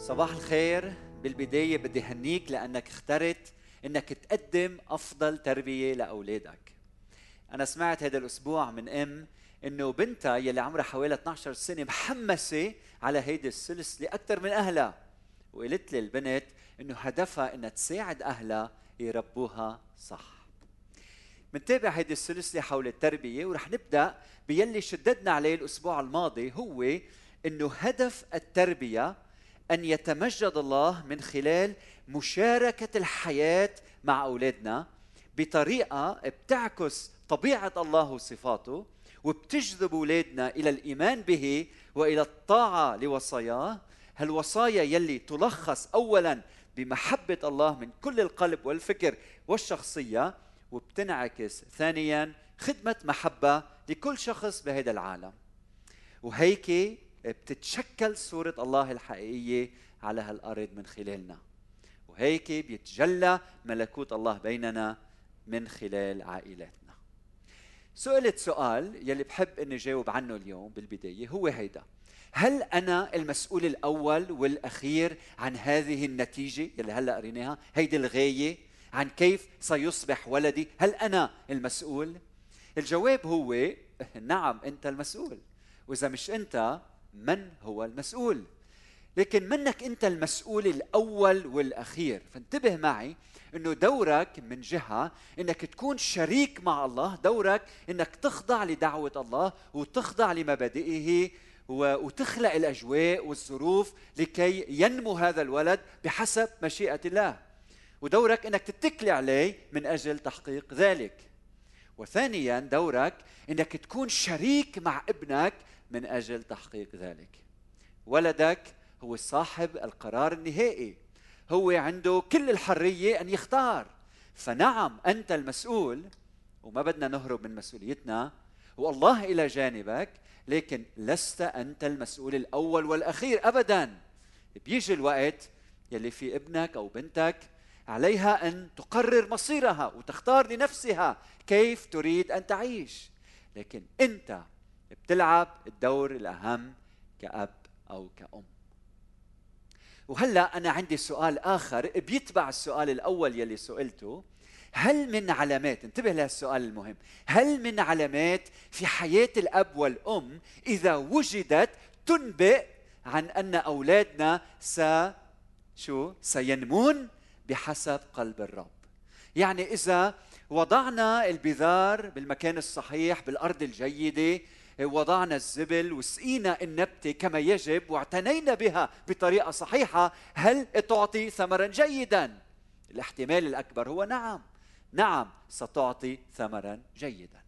صباح الخير. بالبداية بدي هنيك لأنك اخترت أنك تقدم أفضل تربية لأولادك. أنا سمعت هذا الأسبوع من أم أنه بنتها يلي عمرها حوالي 12 سنة محمسة على هيدي السلسلة أكثر من أهلها وقالت لي البنت أنه هدفها أنها تساعد أهلها يربوها صح. منتابع هيدي السلسلة حول التربية ورح نبدأ بيلي شددنا عليه الأسبوع الماضي هو أنه هدف التربية أن يتمجد الله من خلال مشاركة الحياة مع أولادنا بطريقة بتعكس طبيعة الله وصفاته وبتجذب أولادنا إلى الإيمان به وإلى الطاعة لوصاياه. هالوصايا يلي تلخص اولا بمحبة الله من كل القلب والفكر والشخصية وبتنعكس ثانيا خدمة محبة لكل شخص بهذا العالم. وهيك بتتشكل صورة الله الحقيقية على هالأرض من خلالنا. وهيك بيتجلى ملكوت الله بيننا من خلال عائلاتنا. سئلت سؤال يلي بحب إني جاوب عنه اليوم بالبداية هو هيدا. هل أنا المسؤول الأول والأخير عن هذه النتيجة يلي هلأ قريناها؟ هيدي الغاية عن كيف سيصبح ولدي؟ هل أنا المسؤول؟ الجواب هو نعم أنت المسؤول. وإذا مش أنت من هو المسؤول. لكن منك انت المسؤول الأول والأخير. فانتبه معي إنه دورك من جهة إنك تكون شريك مع الله. دورك إنك تخضع لدعوة الله وتخضع لمبادئه وتخلق الأجواء والظروف لكي ينمو هذا الولد بحسب مشيئة الله. ودورك إنك تتكلي عليه من أجل تحقيق ذلك. وثانيا دورك إنك تكون شريك مع ابنك من أجل تحقيق ذلك. ولدك هو صاحب القرار النهائي. هو عنده كل الحرية أن يختار. فنعم أنت المسؤول وما بدنا نهرب من مسؤوليتنا والله إلى جانبك لكن لست أنت المسؤول الأول والأخير ابدا. بيجي الوقت يلي في ابنك أو بنتك عليها أن تقرر مصيرها وتختار لنفسها كيف تريد أن تعيش. لكن أنت بتلعب الدور الأهم كأب أو كأم. وهلأ أنا عندي سؤال آخر بيتبع السؤال الأول يلي سئلته هل من علامات انتبه لهالسؤال المهم هل من علامات في حياة الأب والأم إذا وجدت تنبئ عن أن أولادنا س شو؟ سينمون بحسب قلب الرب. يعني إذا وضعنا البذار بالمكان الصحيح بالأرض الجيدة وضعنا الزبل وسقينا النبتة كما يجب واعتنينا بها بطريقة صحيحة. هل تعطي ثمرا جيدا؟ الاحتمال الأكبر هو نعم. نعم ستعطي ثمرا جيدا.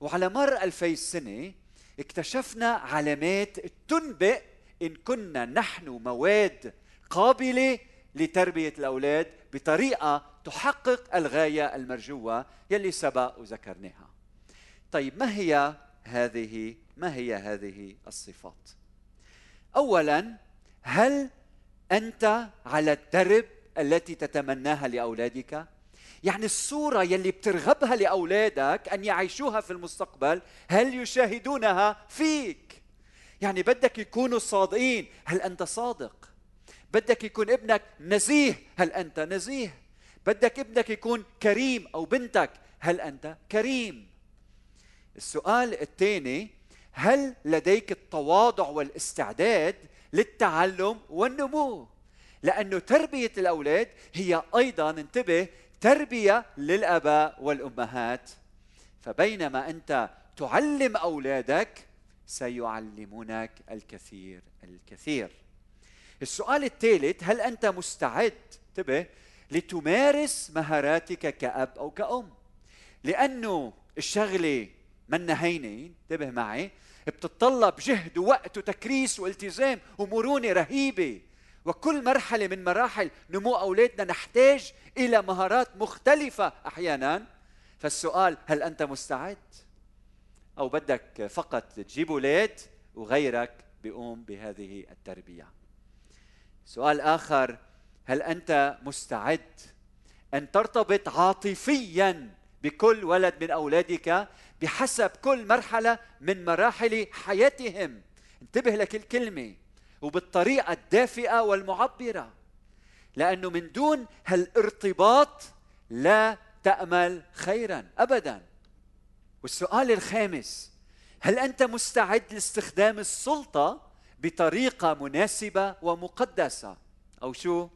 وعلى مر ألفي سنة اكتشفنا علامات تنبئ إن كنا نحن مواد قابلة لتربية الأولاد بطريقة تحقق الغاية المرجوة يلي سبق وذكرناها. طيب ما هي هذه ما هي هذه الصفات؟ اولا هل أنت على الدرب التي تتمناها لأولادك؟ يعني الصورة يلي بترغبها لأولادك أن يعيشوها في المستقبل هل يشاهدونها فيك؟ يعني بدك يكونوا صادقين هل أنت صادق؟ بدك يكون ابنك نزيه هل أنت نزيه؟ بدك ابنك يكون كريم أو بنتك هل أنت كريم؟ السؤال الثاني هل لديك التواضع والاستعداد للتعلم والنمو؟ لأنه تربية الأولاد هي أيضا انتبه تربية للآباء والأمهات. فبينما أنت تعلم أولادك سيعلمونك الكثير الكثير. السؤال الثالث هل أنت مستعد انتبه لتمارس مهاراتك كأب أو كأم؟ لأنه الشغلة منا هينة انتبه معي. بتتطلب جهد ووقت وتكريس والتزام ومرونة رهيبة. وكل مرحلة من مراحل نمو أولادنا نحتاج إلى مهارات مختلفة أحيانا. فالسؤال هل أنت مستعد؟ أو بدك فقط تجيب أولاد وغيرك بيقوم بهذه التربية؟ سؤال آخر هل أنت مستعد أن ترتبط عاطفيا بكل ولد من أولادك بحسب كل مرحلة من مراحل حياتهم. انتبه لكل كلمة وبالطريقة الدافئة والمعبرة. لأنه من دون هالارتباط لا تأمل خيرا أبدا. والسؤال الخامس هل أنت مستعد لاستخدام السلطة بطريقة مناسبة ومقدسة؟ أو شو؟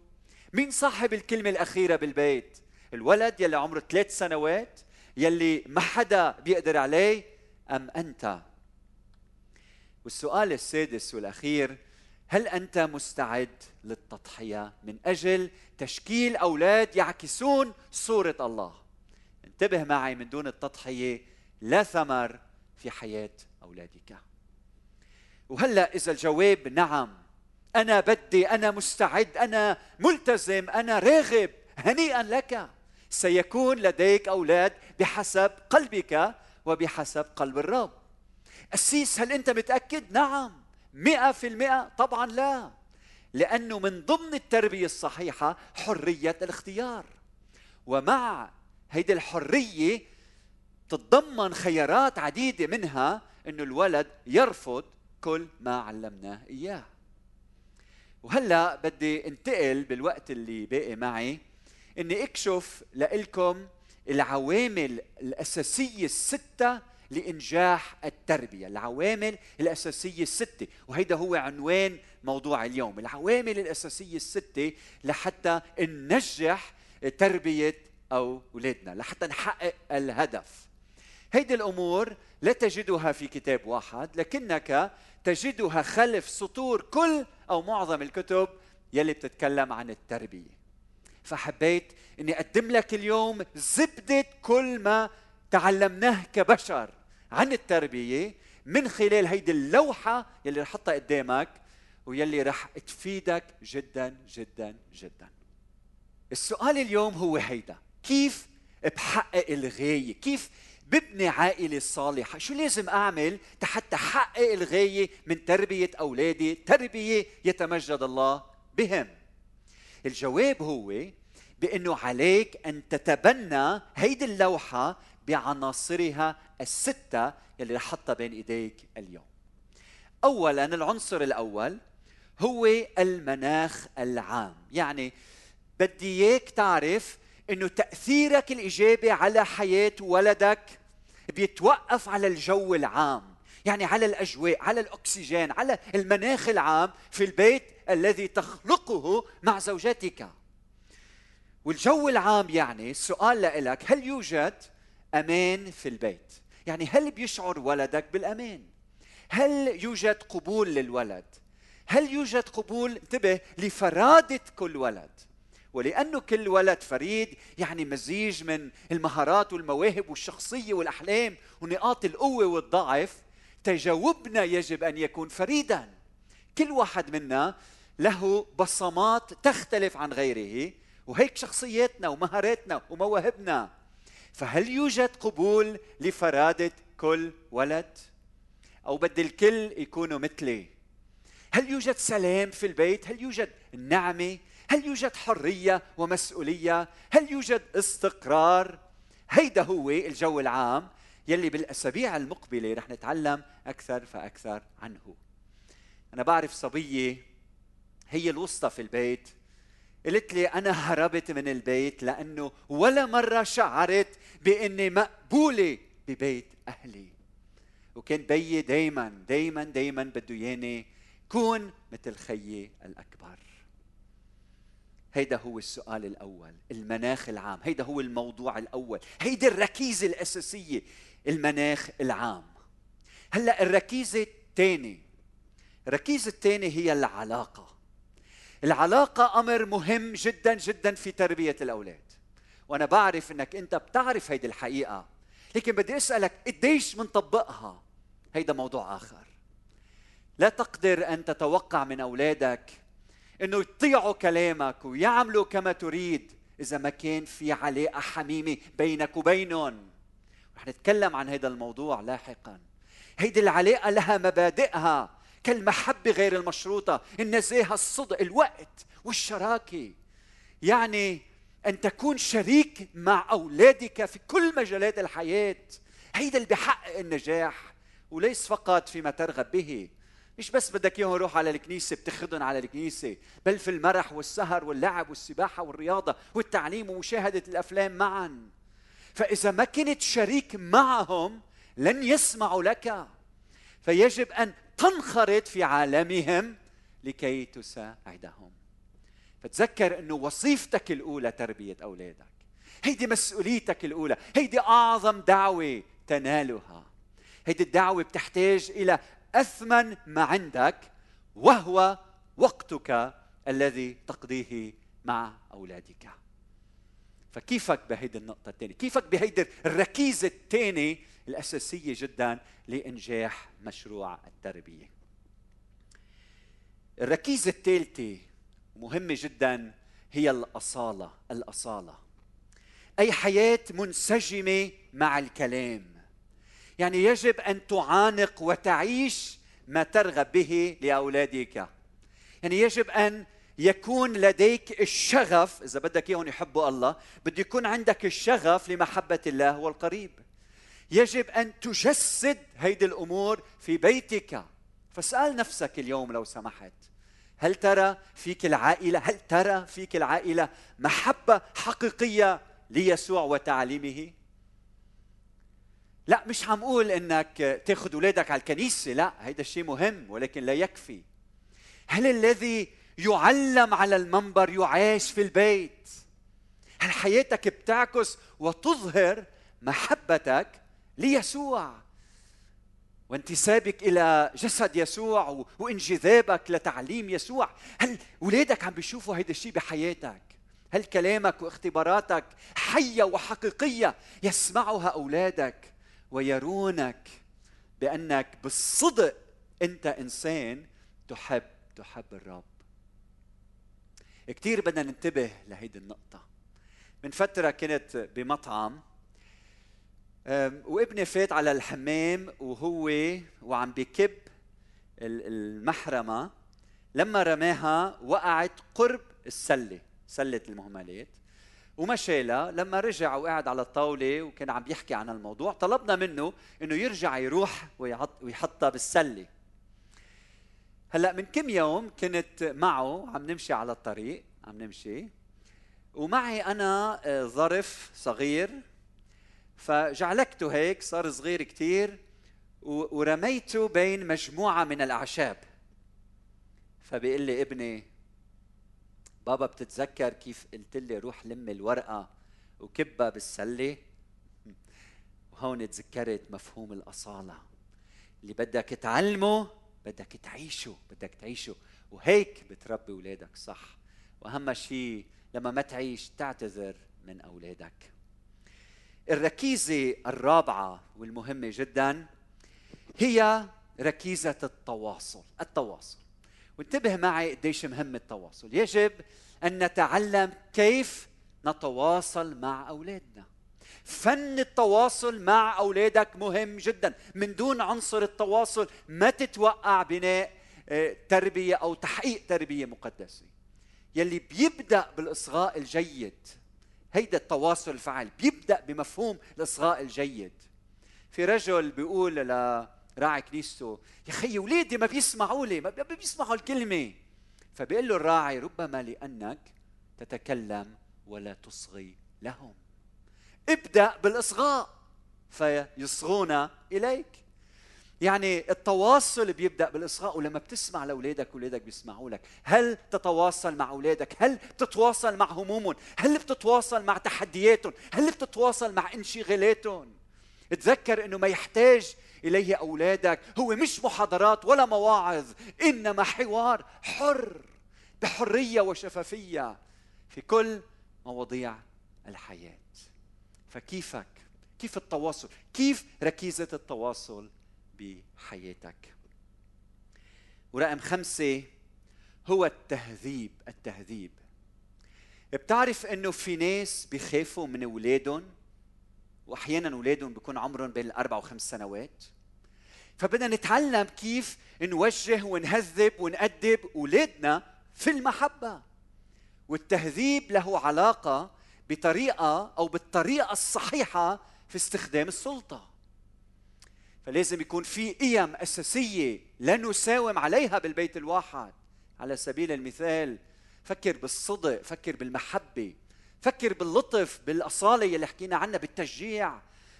مين صاحب الكلمة الأخيرة بالبيت؟ الولد يلي عمره ثلاث سنوات يلي ما حدا بيقدر عليه أم أنت؟ والسؤال السادس والأخير هل أنت مستعد للتضحية من أجل تشكيل أولاد يعكسون صورة الله؟ انتبه معي من دون التضحية لا ثمر في حياة أولادك وهلأ إذا الجواب نعم أنا بدي أنا مستعد أنا ملتزم أنا راغب هنيئا لك سيكون لديك أولاد بحسب قلبك وبحسب قلب الرب. أسيس هل أنت متأكد؟ نعم مئة في المئة طبعا لا لأنه من ضمن التربية الصحيحة حرية الاختيار. ومع هيدي الحرية تتضمن خيارات عديدة منها أنه الولد يرفض كل ما علمناه إياه. وهلأ بدي انتقل بالوقت اللي باقي معي إني أكشف لكم العوامل الأساسية الستة لإنجاح التربية، العوامل الأساسية الستة، وهيدا هو عنوان موضوع اليوم، العوامل الأساسية الستة لحتى ننجح تربية أولادنا، لحتى نحقق الهدف. هيدي الأمور لا تجدها في كتاب واحد لكنك تجدها خلف سطور كل أو معظم الكتب يلي بتتكلم عن التربية فحبيت إني أقدم لك اليوم زبدة كل ما تعلمناه كبشر عن التربية من خلال هيدي اللوحة يلي رح احطها قدامك ويلي رح تفيدك جدا جدا جدا. السؤال اليوم هو هيدا. كيف بحقق الغاية؟ كيف ببني عائلة صالحة؟ شو لازم أعمل حتى أحقق الغاية من تربية أولادي؟ تربية يتمجد الله بهم. الجواب هو بأنه عليك أن تتبنى هيدي اللوحة بعناصرها الستة يلي رح حطها بين إيديك اليوم. أولا العنصر الأول هو المناخ العام. يعني بدي إياك تعرف إنه تأثيرك الإيجابي على حياة ولدك بيتوقف على الجو العام. يعني على الأجواء على الأكسجين على المناخ العام في البيت الذي تخلقه مع زوجتك. والجو العام يعني السؤال لك هل يوجد أمان في البيت؟ يعني هل بيشعر ولدك بالأمان؟ هل يوجد قبول للولد؟ هل يوجد قبول انتبه لفرادة كل ولد؟ ولأنه كل ولد فريد يعني مزيج من المهارات والمواهب والشخصية والأحلام ونقاط القوة والضعف تجاوبنا يجب أن يكون فريدا. كل واحد منا له بصمات تختلف عن غيره وهيك شخصياتنا ومهاراتنا ومواهبنا. فهل يوجد قبول لفرادة كل ولد؟ أو بدي الكل يكونوا مثلي. هل يوجد سلام في البيت؟ هل يوجد نعمة؟ هل يوجد حرية ومسؤولية؟ هل يوجد استقرار؟ هيدا هو الجو العام يلي بالأسابيع المقبلة رح نتعلم أكثر فأكثر عنه. أنا بعرف صبية هي الوسطى في البيت. قلت لي أنا هربت من البيت لأنه ولا مرة شعرت بإني مقبولة ببيت أهلي. وكان بيي دايما دايما دايما بده ياني كون مثل خيي الأكبر. هيدا هو السؤال الأول المناخ العام. هيدا هو الموضوع الأول. هيدي الركيزة الأساسية المناخ العام. هلأ الركيزة الثانية الركيزة الثانية هي العلاقة. العلاقة أمر مهم جدا جدا في تربية الأولاد. وأنا بعرف أنك أنت بتعرف هيدي الحقيقة لكن بدي أسألك قديش منطبقها هيدا موضوع آخر. لا تقدر أن تتوقع من أولادك إنه يطيعوا كلامك ويعملوا كما تريد إذا ما كان في علاقة حميمة بينك وبينهم. رح نتكلم عن هذا الموضوع لاحقا. هيدي العلاقة لها مبادئها. كالمحبه غير المشروطة. النزاهه الصدق الوقت والشراكة. يعني أن تكون شريك مع أولادك في كل مجالات الحياة. هيدا اللي بحقق النجاح وليس فقط فيما ترغب به مش بس بدك إياهم يروحوا على الكنيسة بتاخذهم على الكنيسة بل في المرح والسهر واللعب والسباحة والرياضة والتعليم ومشاهدة الأفلام معا. فإذا ما كنت شريك معهم لن يسمعوا لك. فيجب أن تنخرط في عالمهم لكي تساعدهم. فتذكر انه وظيفتك الأولى تربية أولادك. هيدي مسؤوليتك الأولى. هيدي أعظم دعوة تنالها. هيدي الدعوة بتحتاج إلى أثمن ما عندك وهو وقتك الذي تقضيه مع أولادك. فكيفك بهيدي النقطة الثانية؟ كيفك بهيدي الركيزة الثانية الأساسية جدا لإنجاح مشروع التربية. الركيزة الثالثة مهمة جدا هي الأصالة الأصالة. أي حياة منسجمة مع الكلام. يعني يجب أن تعانق وتعيش ما ترغب به لأولادك. يعني يجب أن يكون لديك الشغف إذا بدك إياهم يحبوا الله بده يكون عندك الشغف لمحبة الله والقريب يجب أن تجسد هيدي الأمور في بيتك. فاسأل نفسك اليوم لو سمحت هل ترى فيك العائلة هل ترى فيك العائلة محبة حقيقية ليسوع وتعليمه؟ لا مش عم أقول إنك تاخذ اولادك على الكنيسة لا هيدا الشيء مهم ولكن لا يكفي. هل الذي يعلم على المنبر يعاش في البيت؟ هل حياتك بتعكس وتظهر محبتك ليسوع. وانتسابك إلى جسد يسوع وانجذابك لتعليم يسوع. هل اولادك عم بيشوفوا هيدا الشيء بحياتك؟ هل كلامك واختباراتك حية وحقيقية يسمعها أولادك ويرونك بأنك بالصدق أنت إنسان تحب تحب الرب؟ كثير بدنا ننتبه لهيدي النقطة. من فترة كنت بمطعم وابني فات على الحمام وهو وعم بكب المحرمة لما رماها وقعت قرب السلة سلة المهملات. وما شالها لما رجع وقعد على الطاولة وكان عم بيحكي عن الموضوع طلبنا منه إنه يرجع يروح ويحطها بالسلة. هلأ من كم يوم كنت معه عم نمشي على الطريق عم نمشي ومعي أنا آه، ظرف صغير فجعلكته هيك صار صغير كثير ورميته بين مجموعة من الأعشاب. فبيقول لي ابني بابا بتتذكر كيف قلت لي روح لم الورقة وكبها بالسلة؟ وهون تذكرت مفهوم الأصالة. اللي بدك تعلمه بدك تعيشه بدك تعيشه. وهيك بتربي أولادك صح. وأهم شيء لما ما تعيش تعتذر من أولادك. الركيزة الرابعة والمهمة جدا هي ركيزة التواصل التواصل. وانتبه معي قديش مهم التواصل. يجب أن نتعلم كيف نتواصل مع أولادنا. فن التواصل مع أولادك مهم جدا. من دون عنصر التواصل ما تتوقع بناء آه، تربية أو تحقيق تربية مقدسة. يلي بيبدأ بالإصغاء الجيد هيدا التواصل الفعال بيبدأ بمفهوم الإصغاء الجيد. في رجل بيقول لراعي كنيسته يا خي اولادي ما بيسمعوا لي ما بيسمعوا الكلمة. فبيقول له الراعي ربما لأنك تتكلم ولا تصغي لهم. ابدأ بالإصغاء فيصغون إليك. يعني التواصل بيبدأ بالإصغاء ولما بتسمع لأولادك أولادك بيسمعوا لك. هل تتواصل مع أولادك؟ هل بتتواصل مع همومهم؟ هل بتتواصل مع تحدياتهم؟ هل بتتواصل مع انشغالاتهم؟ تذكر إنه ما يحتاج إليه أولادك هو مش محاضرات ولا مواعظ إنما حوار حر بحرية وشفافية في كل مواضيع الحياة. فكيفك؟ كيف التواصل؟ كيف ركيزة التواصل؟ بحياتك. ورقم خمسة هو التهذيب التهذيب. بتعرف إنه في ناس بيخافوا من أولادهم واحيانا أولادهم بيكون عمرهم بين الأربع وخمس سنوات. فبدنا نتعلم كيف نوجه ونهذب ونأدب أولادنا في المحبة. والتهذيب له علاقة بطريقة أو بالطريقة الصحيحة في استخدام السلطة. فلازم يكون في قيم أساسية لا نساوم عليها بالبيت الواحد. على سبيل المثال فكر بالصدق فكر بالمحبة فكر باللطف بالأصالة اللي حكينا عنها بالتشجيع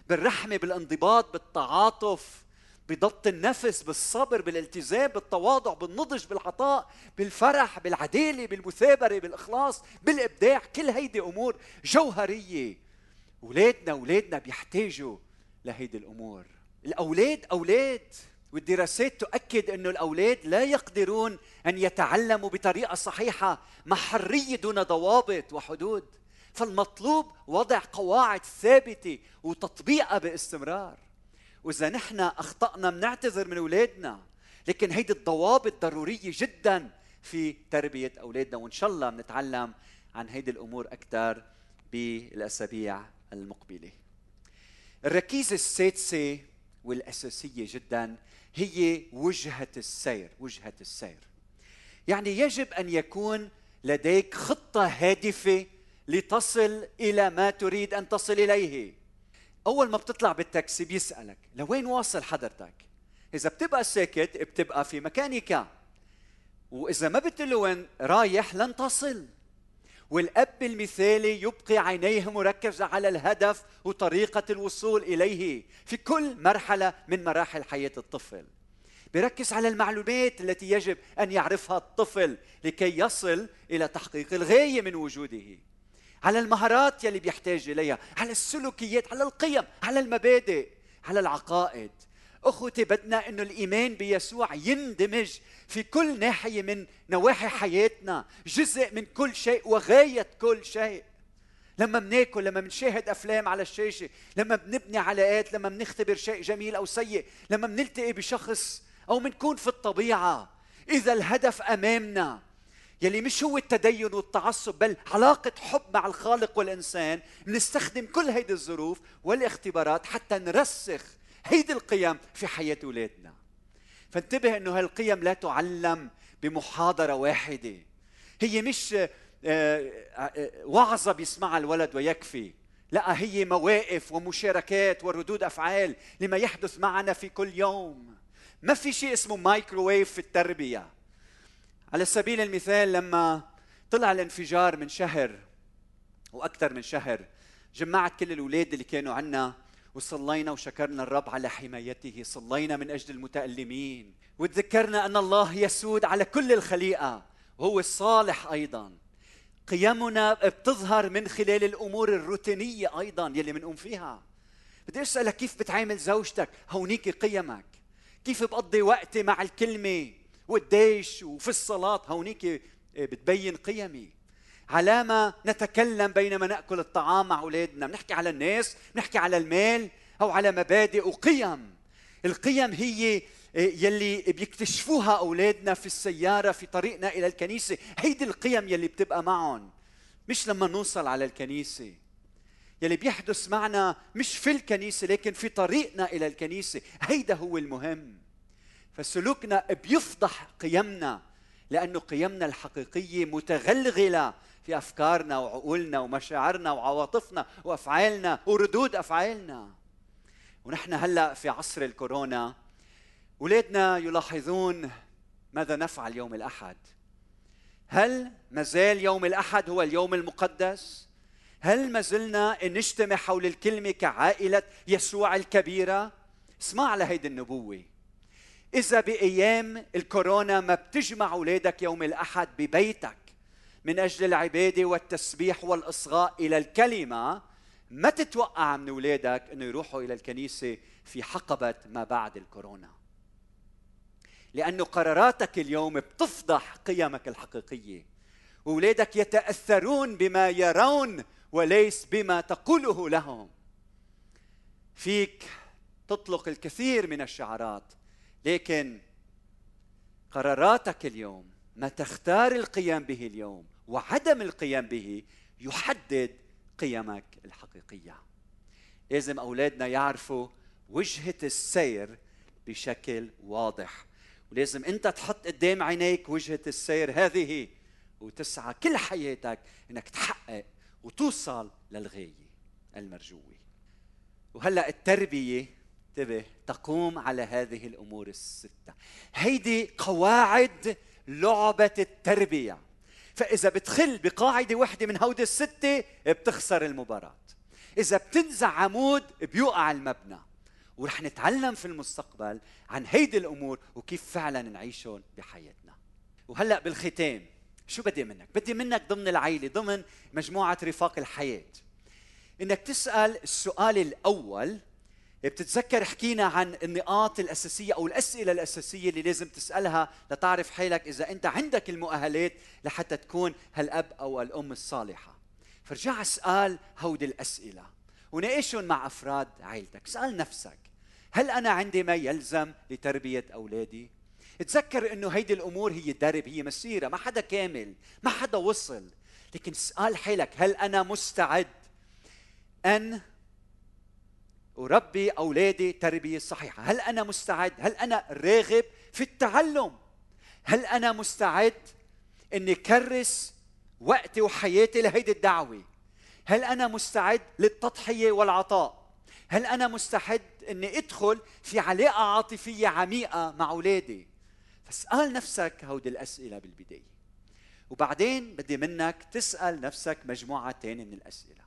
بالرحمة بالانضباط بالتعاطف بضبط النفس بالصبر بالالتزام بالتواضع بالنضج بالعطاء بالفرح بالعدالة بالمثابرة بالإخلاص بالإبداع. كل هيدي أمور جوهرية. اولادنا اولادنا بيحتاجوا لهيدي الأمور. الأولاد أولاد والدراسات تؤكد إنه الأولاد لا يقدرون أن يتعلموا بطريقة صحيحة مع حريه دون ضوابط وحدود. فالمطلوب وضع قواعد ثابتة وتطبيقها باستمرار. وإذا نحن أخطأنا بنعتذر من أولادنا لكن هيدي الضوابط ضرورية جدا في تربية أولادنا وإن شاء الله بنتعلم عن هيدي الأمور أكثر بالأسابيع المقبلة. الركيزة السادسة والأساسية جدا هي وجهة السير وجهة السير. يعني يجب أن يكون لديك خطة هادفة لتصل إلى ما تريد أن تصل إليه. أول ما بتطلع بالتاكسي بيسألك لوين واصل حضرتك؟ إذا بتبقى ساكت بتبقى في مكانك. وإذا ما بتقول وين رايح لن تصل والأب المثالي يبقي عينيه مركزة على الهدف وطريقة الوصول إليه في كل مرحلة من مراحل حياة الطفل. بركز على المعلومات التي يجب أن يعرفها الطفل لكي يصل إلى تحقيق الغاية من وجوده. على المهارات يلي بيحتاج إليها على السلوكيات على القيم على المبادئ على العقائد. أخوتي بدنا إنه الإيمان بيسوع يندمج في كل ناحية من نواحي حياتنا جزء من كل شيء وغاية كل شيء. لما بناكل لما بنشاهد أفلام على الشاشة لما بنبني علاقات لما بنختبر شيء جميل أو سيء لما بنلتقي بشخص أو بنكون في الطبيعة. إذا الهدف أمامنا يلي مش هو التدين والتعصب بل علاقة حب مع الخالق والإنسان نستخدم كل هيدي الظروف والاختبارات حتى نرسخ هيدي القيم في حياة أولادنا. فانتبه أنه هالقيم لا تعلم بمحاضرة واحدة. هي مش آه، آه، وعظة بيسمعها الولد ويكفي. لا هي مواقف ومشاركات وردود أفعال لما يحدث معنا في كل يوم. ما في شيء اسمه مايكروويف في التربية. على سبيل المثال لما طلع الانفجار من شهر وأكثر من شهر جمعت كل الأولاد اللي كانوا عنا وصلينا وشكرنا الرب على حمايته صلينا من أجل المتألمين وتذكرنا أن الله يسود على كل الخليقة وهو الصالح أيضا. قيمنا بتظهر من خلال الأمور الروتينية أيضا يلي بنقوم فيها. بدي أسألك كيف بتعامل زوجتك؟ هونيك قيمك. كيف بقضي وقتي مع الكلمة؟ والديش وفي الصلاة؟ هونيك بتبين قيمي. علامة نتكلم بينما نأكل الطعام مع أولادنا. بنحكي على الناس بنحكي على المال أو على مبادئ وقيم. القيم هي يلي بيكتشفوها أولادنا في السيارة في طريقنا إلى الكنيسة. هيدي القيم يلي بتبقى معهم. مش لما نوصل على الكنيسة. يلي بيحدث معنا مش في الكنيسة لكن في طريقنا إلى الكنيسة. هيدا هو المهم. فسلوكنا بيفضح قيمنا لأنه قيمنا الحقيقية متغلغلة في أفكارنا وعقولنا ومشاعرنا وعواطفنا وأفعالنا وردود أفعالنا. ونحن هلأ في عصر الكورونا. أولادنا يلاحظون ماذا نفعل يوم الأحد. هل مازال يوم الأحد هو اليوم المقدس؟ هل ما زلنا نجتمع حول الكلمة كعائلة يسوع الكبيرة؟ اسمع على هيدي النبوة. إذا بأيام الكورونا ما بتجمع أولادك يوم الأحد ببيتك. من أجل العبادة والتسبيح والإصغاء إلى الكلمة ما تتوقع من أولادك أنه يروحوا إلى الكنيسة في حقبة ما بعد الكورونا؟ لأنه قراراتك اليوم بتفضح قيمك الحقيقية وأولادك يتأثرون بما يرون وليس بما تقوله لهم. فيك تطلق الكثير من الشعارات لكن قراراتك اليوم ما تختار القيام به اليوم وعدم القيام به يحدد قيمك الحقيقية. لازم أولادنا يعرفوا وجهة السير بشكل واضح. ولازم أنت تحط قدام عينيك وجهة السير هذه وتسعى كل حياتك إنك تحقق وتوصل للغاية المرجوة. وهلأ التربية انتبه تقوم على هذه الأمور الستة. هيدي قواعد لعبة التربية. فإذا بتخل بقاعدة واحدة من هودي الستة بتخسر المباراة. إذا بتنزع عمود بيوقع المبنى. ورح نتعلم في المستقبل عن هيدي الأمور وكيف فعلا نعيشهم بحياتنا. وهلأ بالختام شو بدي منك؟ بدي منك ضمن العيلة ضمن مجموعة رفاق الحياة. إنك تسأل السؤال الأول بتتذكر حكينا عن النقاط الأساسية أو الأسئلة الأساسية اللي لازم تسألها لتعرف حالك إذا أنت عندك المؤهلات لحتى تكون هالأب أو الام الصالحة. فرجع اسال هودي الأسئلة وناقشهم مع أفراد عائلتك. اسال نفسك هل أنا عندي ما يلزم لتربية أولادي؟ تذكر إنه هيدي الأمور هي درب هي مسيرة ما حدا كامل ما حدا وصل. لكن اسال حالك هل أنا مستعد أن اربي أولادي تربية صحيحة. هل أنا مستعد؟ هل أنا راغب في التعلم؟ هل أنا مستعد إني كرس وقتي وحياتي لهيدي الدعوة؟ هل أنا مستعد للتضحية والعطاء؟ هل أنا مستعد إني أدخل في علاقة عاطفية عميقة مع أولادي؟ فاسأل نفسك هودي الأسئلة بالبداية. وبعدين بدي منك تسأل نفسك مجموعة ثانية من الأسئلة.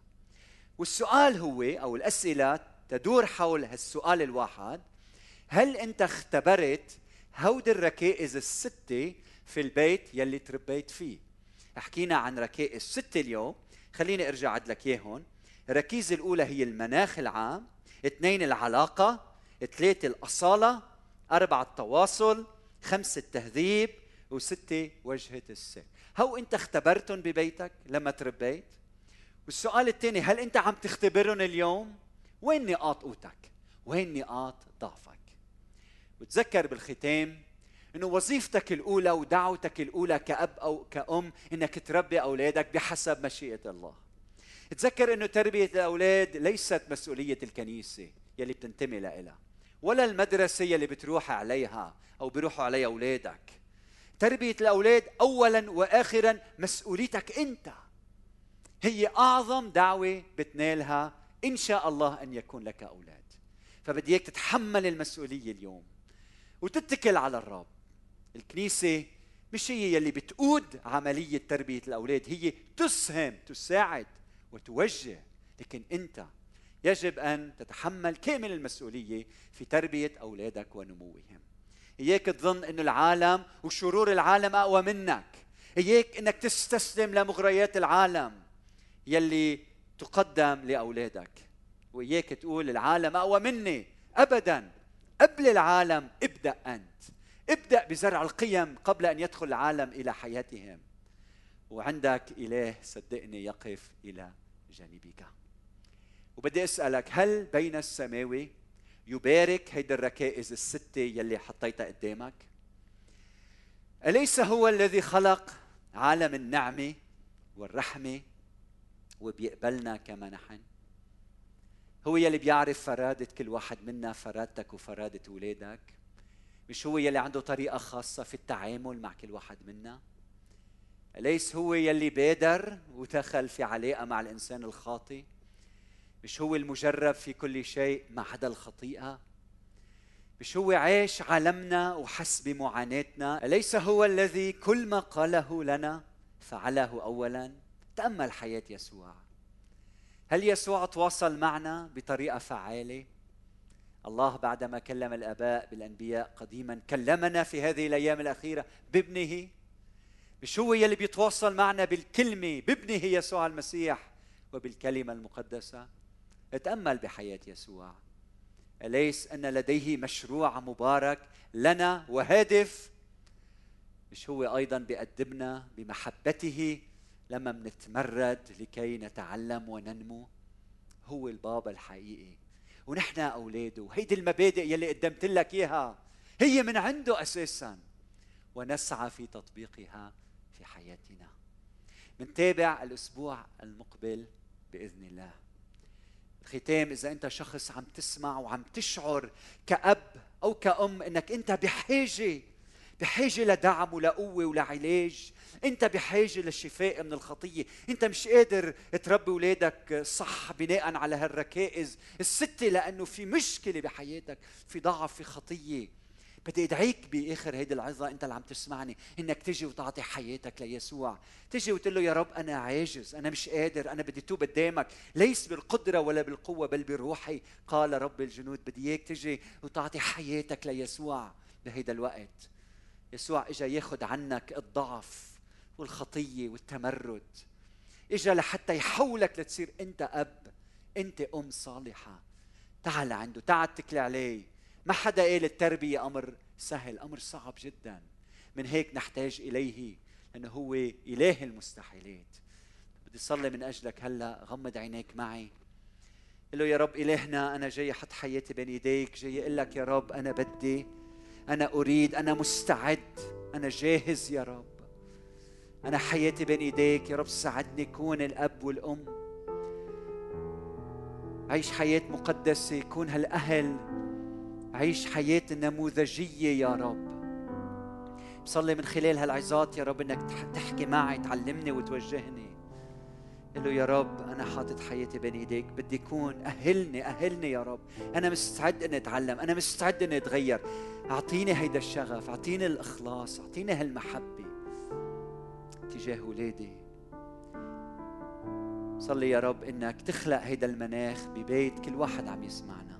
والسؤال هو أو الأسئلة تدور حول هالسؤال الواحد هل أنت اختبرت هودي الركائز الستة في البيت يلي تربيت فيه؟ حكينا عن ركائز ستة اليوم خليني أرجع اعد لك اياهم الركيزة الأولى هي المناخ العام اثنين العلاقة ثلاثة الأصالة أربعة التواصل خمسة التهذيب وستة وجهة السر. هو أنت اختبرتهم ببيتك لما تربيت؟ والسؤال الثاني هل أنت عم تختبرهم اليوم؟ وين نقاط قوتك وين نقاط ضعفك وتذكر بالختام إنه وظيفتك الأولى ودعوتك الأولى كأب أو كأم إنك تربي أولادك بحسب مشيئة الله. تذكر إنه تربية الأولاد ليست مسؤولية الكنيسة يلي بتنتمي لها ولا المدرسة يلي بتروح عليها أو بيروحوا عليها أولادك. تربية الأولاد اولا واخرا مسؤوليتك أنت. هي أعظم دعوة بتنالها إن شاء الله أن يكون لك أولاد. فبدي إياك تتحمل المسؤولية اليوم وتتكل على الرب. الكنيسة مش هي يلي بتقود عملية تربية الأولاد هي تسهم تساعد وتوجه. لكن أنت يجب أن تتحمل كامل المسؤولية في تربية أولادك ونموهم. إياك تظن أن العالم وشرور العالم أقوى منك. إياك أنك تستسلم لمغريات العالم يلي تقدم لأولادك. وإياك تقول العالم أقوى مني. أبدا. قبل العالم ابدأ أنت. ابدأ بزرع القيم قبل أن يدخل العالم إلى حياتهم. وعندك إله صدقني يقف إلى جانبك. وبدي أسألك هل بين السماوي يبارك هيدي الركائز الستة يلي حطيتها قدامك؟ أليس هو الذي خلق عالم النعمة والرحمة وبيقبلنا كما نحن هو يلي بيعرف فرادة كل واحد منا فرادتك وفرادة أولادك مش هو يلي عنده طريقة خاصة في التعامل مع كل واحد منا. أليس هو يلي بادر ودخل في علاقة مع الإنسان الخاطئ. مش هو المجرب في كل شيء ما عدا الخطيئة. مش هو عاش عالمنا وحس بمعاناتنا. أليس هو الذي كل ما قاله لنا فعله أولا. تأمل حياة يسوع. هل يسوع تواصل معنا بطريقة فعالة؟ الله بعدما كلم الآباء بالأنبياء قديما كلمنا في هذه الأيام الأخيرة بابنه. مش هو يلي بيتواصل معنا بالكلمة بابنه يسوع المسيح وبالكلمة المقدسة؟ اتامل بحياة يسوع. أليس أن لديه مشروع مبارك لنا وهادف؟ مش هو أيضا بيقدمنا بمحبته لما منتمرد لكي نتعلم وننمو هو البابا الحقيقي. ونحن أولاده. وهيدي المبادئ يلي قدمت لك إياها. هي من عنده أساسا. ونسعى في تطبيقها في حياتنا. منتابع الأسبوع المقبل بإذن الله. ختام إذا أنت شخص عم تسمع وعم تشعر كأب أو كأم إنك أنت بحاجة بحاجة لدعم ولقوة ولعلاج انت بحاجة للشفاء من الخطية. انت مش قادر تربي اولادك صح بناء على هالركائز الستة لأنه في مشكلة بحياتك في ضعف في خطية. بدي أدعيك بآخر هيدي العظة أنت اللي عم تسمعني إنك تجي وتعطي حياتك ليسوع. تجي وتقول له يا رب أنا عاجز أنا مش قادر أنا بدي توب قدامك. ليس بالقدرة ولا بالقوة بل بروحي. قال رب الجنود بدي إياك تجي وتعطي حياتك ليسوع. بهيدا الوقت يسوع إجا ياخذ عنك الضعف. والخطية والتمرد. اجا لحتى يحولك لتصير أنت أب أنت أم صالحة. تعال عنده تعال اتكلي عليه. ما حدا قال التربية أمر سهل أمر صعب جدا. من هيك نحتاج إليه لأنه هو إله المستحيلات. بدي صلي من أجلك هلأ غمض عينيك معي. قل له يا رب إلهنا أنا جاي أحط حياتي بين إيديك جاي أقول لك يا رب أنا بدي أنا أريد أنا مستعد أنا جاهز يا رب. أنا حياتي بين ايديك يا رب ساعدني كون الأب والأم. عيش حياة مقدسة كون هالأهل. عيش حياة نموذجية يا رب. بصلي من خلال هالعظات يا رب إنك تحكي معي تعلمني وتوجهني. قل له يا رب أنا حاطط حياتي بين ايديك بدي اكون أهلني أهلني يا رب. أنا مستعد إني أتعلم أنا مستعد إني أتغير. أعطيني هيدا الشغف أعطيني الإخلاص أعطيني هالمحبة. تجاه ولادي. صلي يا رب إنك تخلق هيدا المناخ ببيت كل واحد عم يسمعنا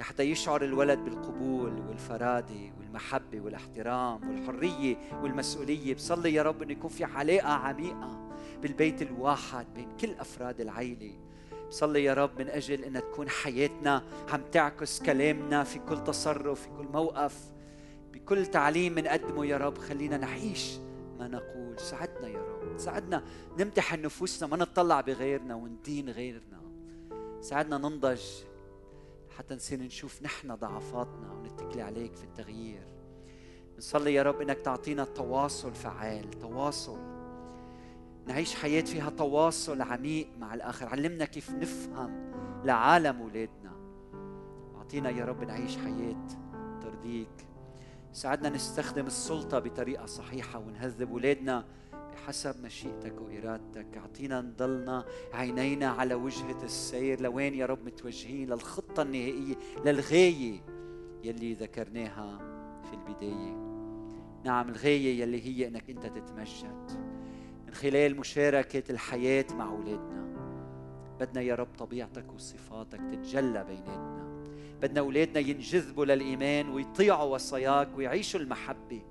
حتى يشعر الولد بالقبول والفرادة والمحبة والاحترام والحرية والمسؤولية. بصلي يا رب أن يكون في علاقة عميقة بالبيت الواحد بين كل أفراد العيلة. بصلي يا رب من أجل أن تكون حياتنا عم تعكس كلامنا في كل تصرف في كل موقف بكل تعليم بنقدمه يا رب. خلينا نعيش ما نقول ساعدنا يا رب ساعدنا نمتحن نفوسنا ما نطلع بغيرنا وندين غيرنا. ساعدنا ننضج حتى نصير نشوف نحن ضعفاتنا ونتكلي عليك في التغيير. نصلي يا رب إنك تعطينا تواصل فعال تواصل. نعيش حياة فيها تواصل عميق مع الآخر. علمنا كيف نفهم لعالم أولادنا أعطينا يا رب نعيش حياة ترضيك. ساعدنا نستخدم السلطة بطريقة صحيحة ونهذب أولادنا بحسب مشيئتك وإرادتك. أعطينا نضلنا عينينا على وجهة السير. لوين يا رب متوجهين؟ للخطة النهائية للغاية يلي ذكرناها في البداية. نعم الغاية يلي هي أنك أنت تتمجد. من خلال مشاركة الحياة مع أولادنا بدنا يا رب طبيعتك وصفاتك تتجلى بيناتنا. بدنا أولادنا ينجذبوا للإيمان ويطيعوا وصاياك ويعيشوا المحبة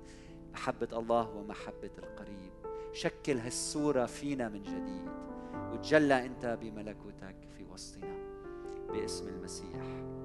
محبة الله ومحبة القريب. شكل هالصورة فينا من جديد. وتجلى أنت بملكوتك في وسطنا باسم المسيح.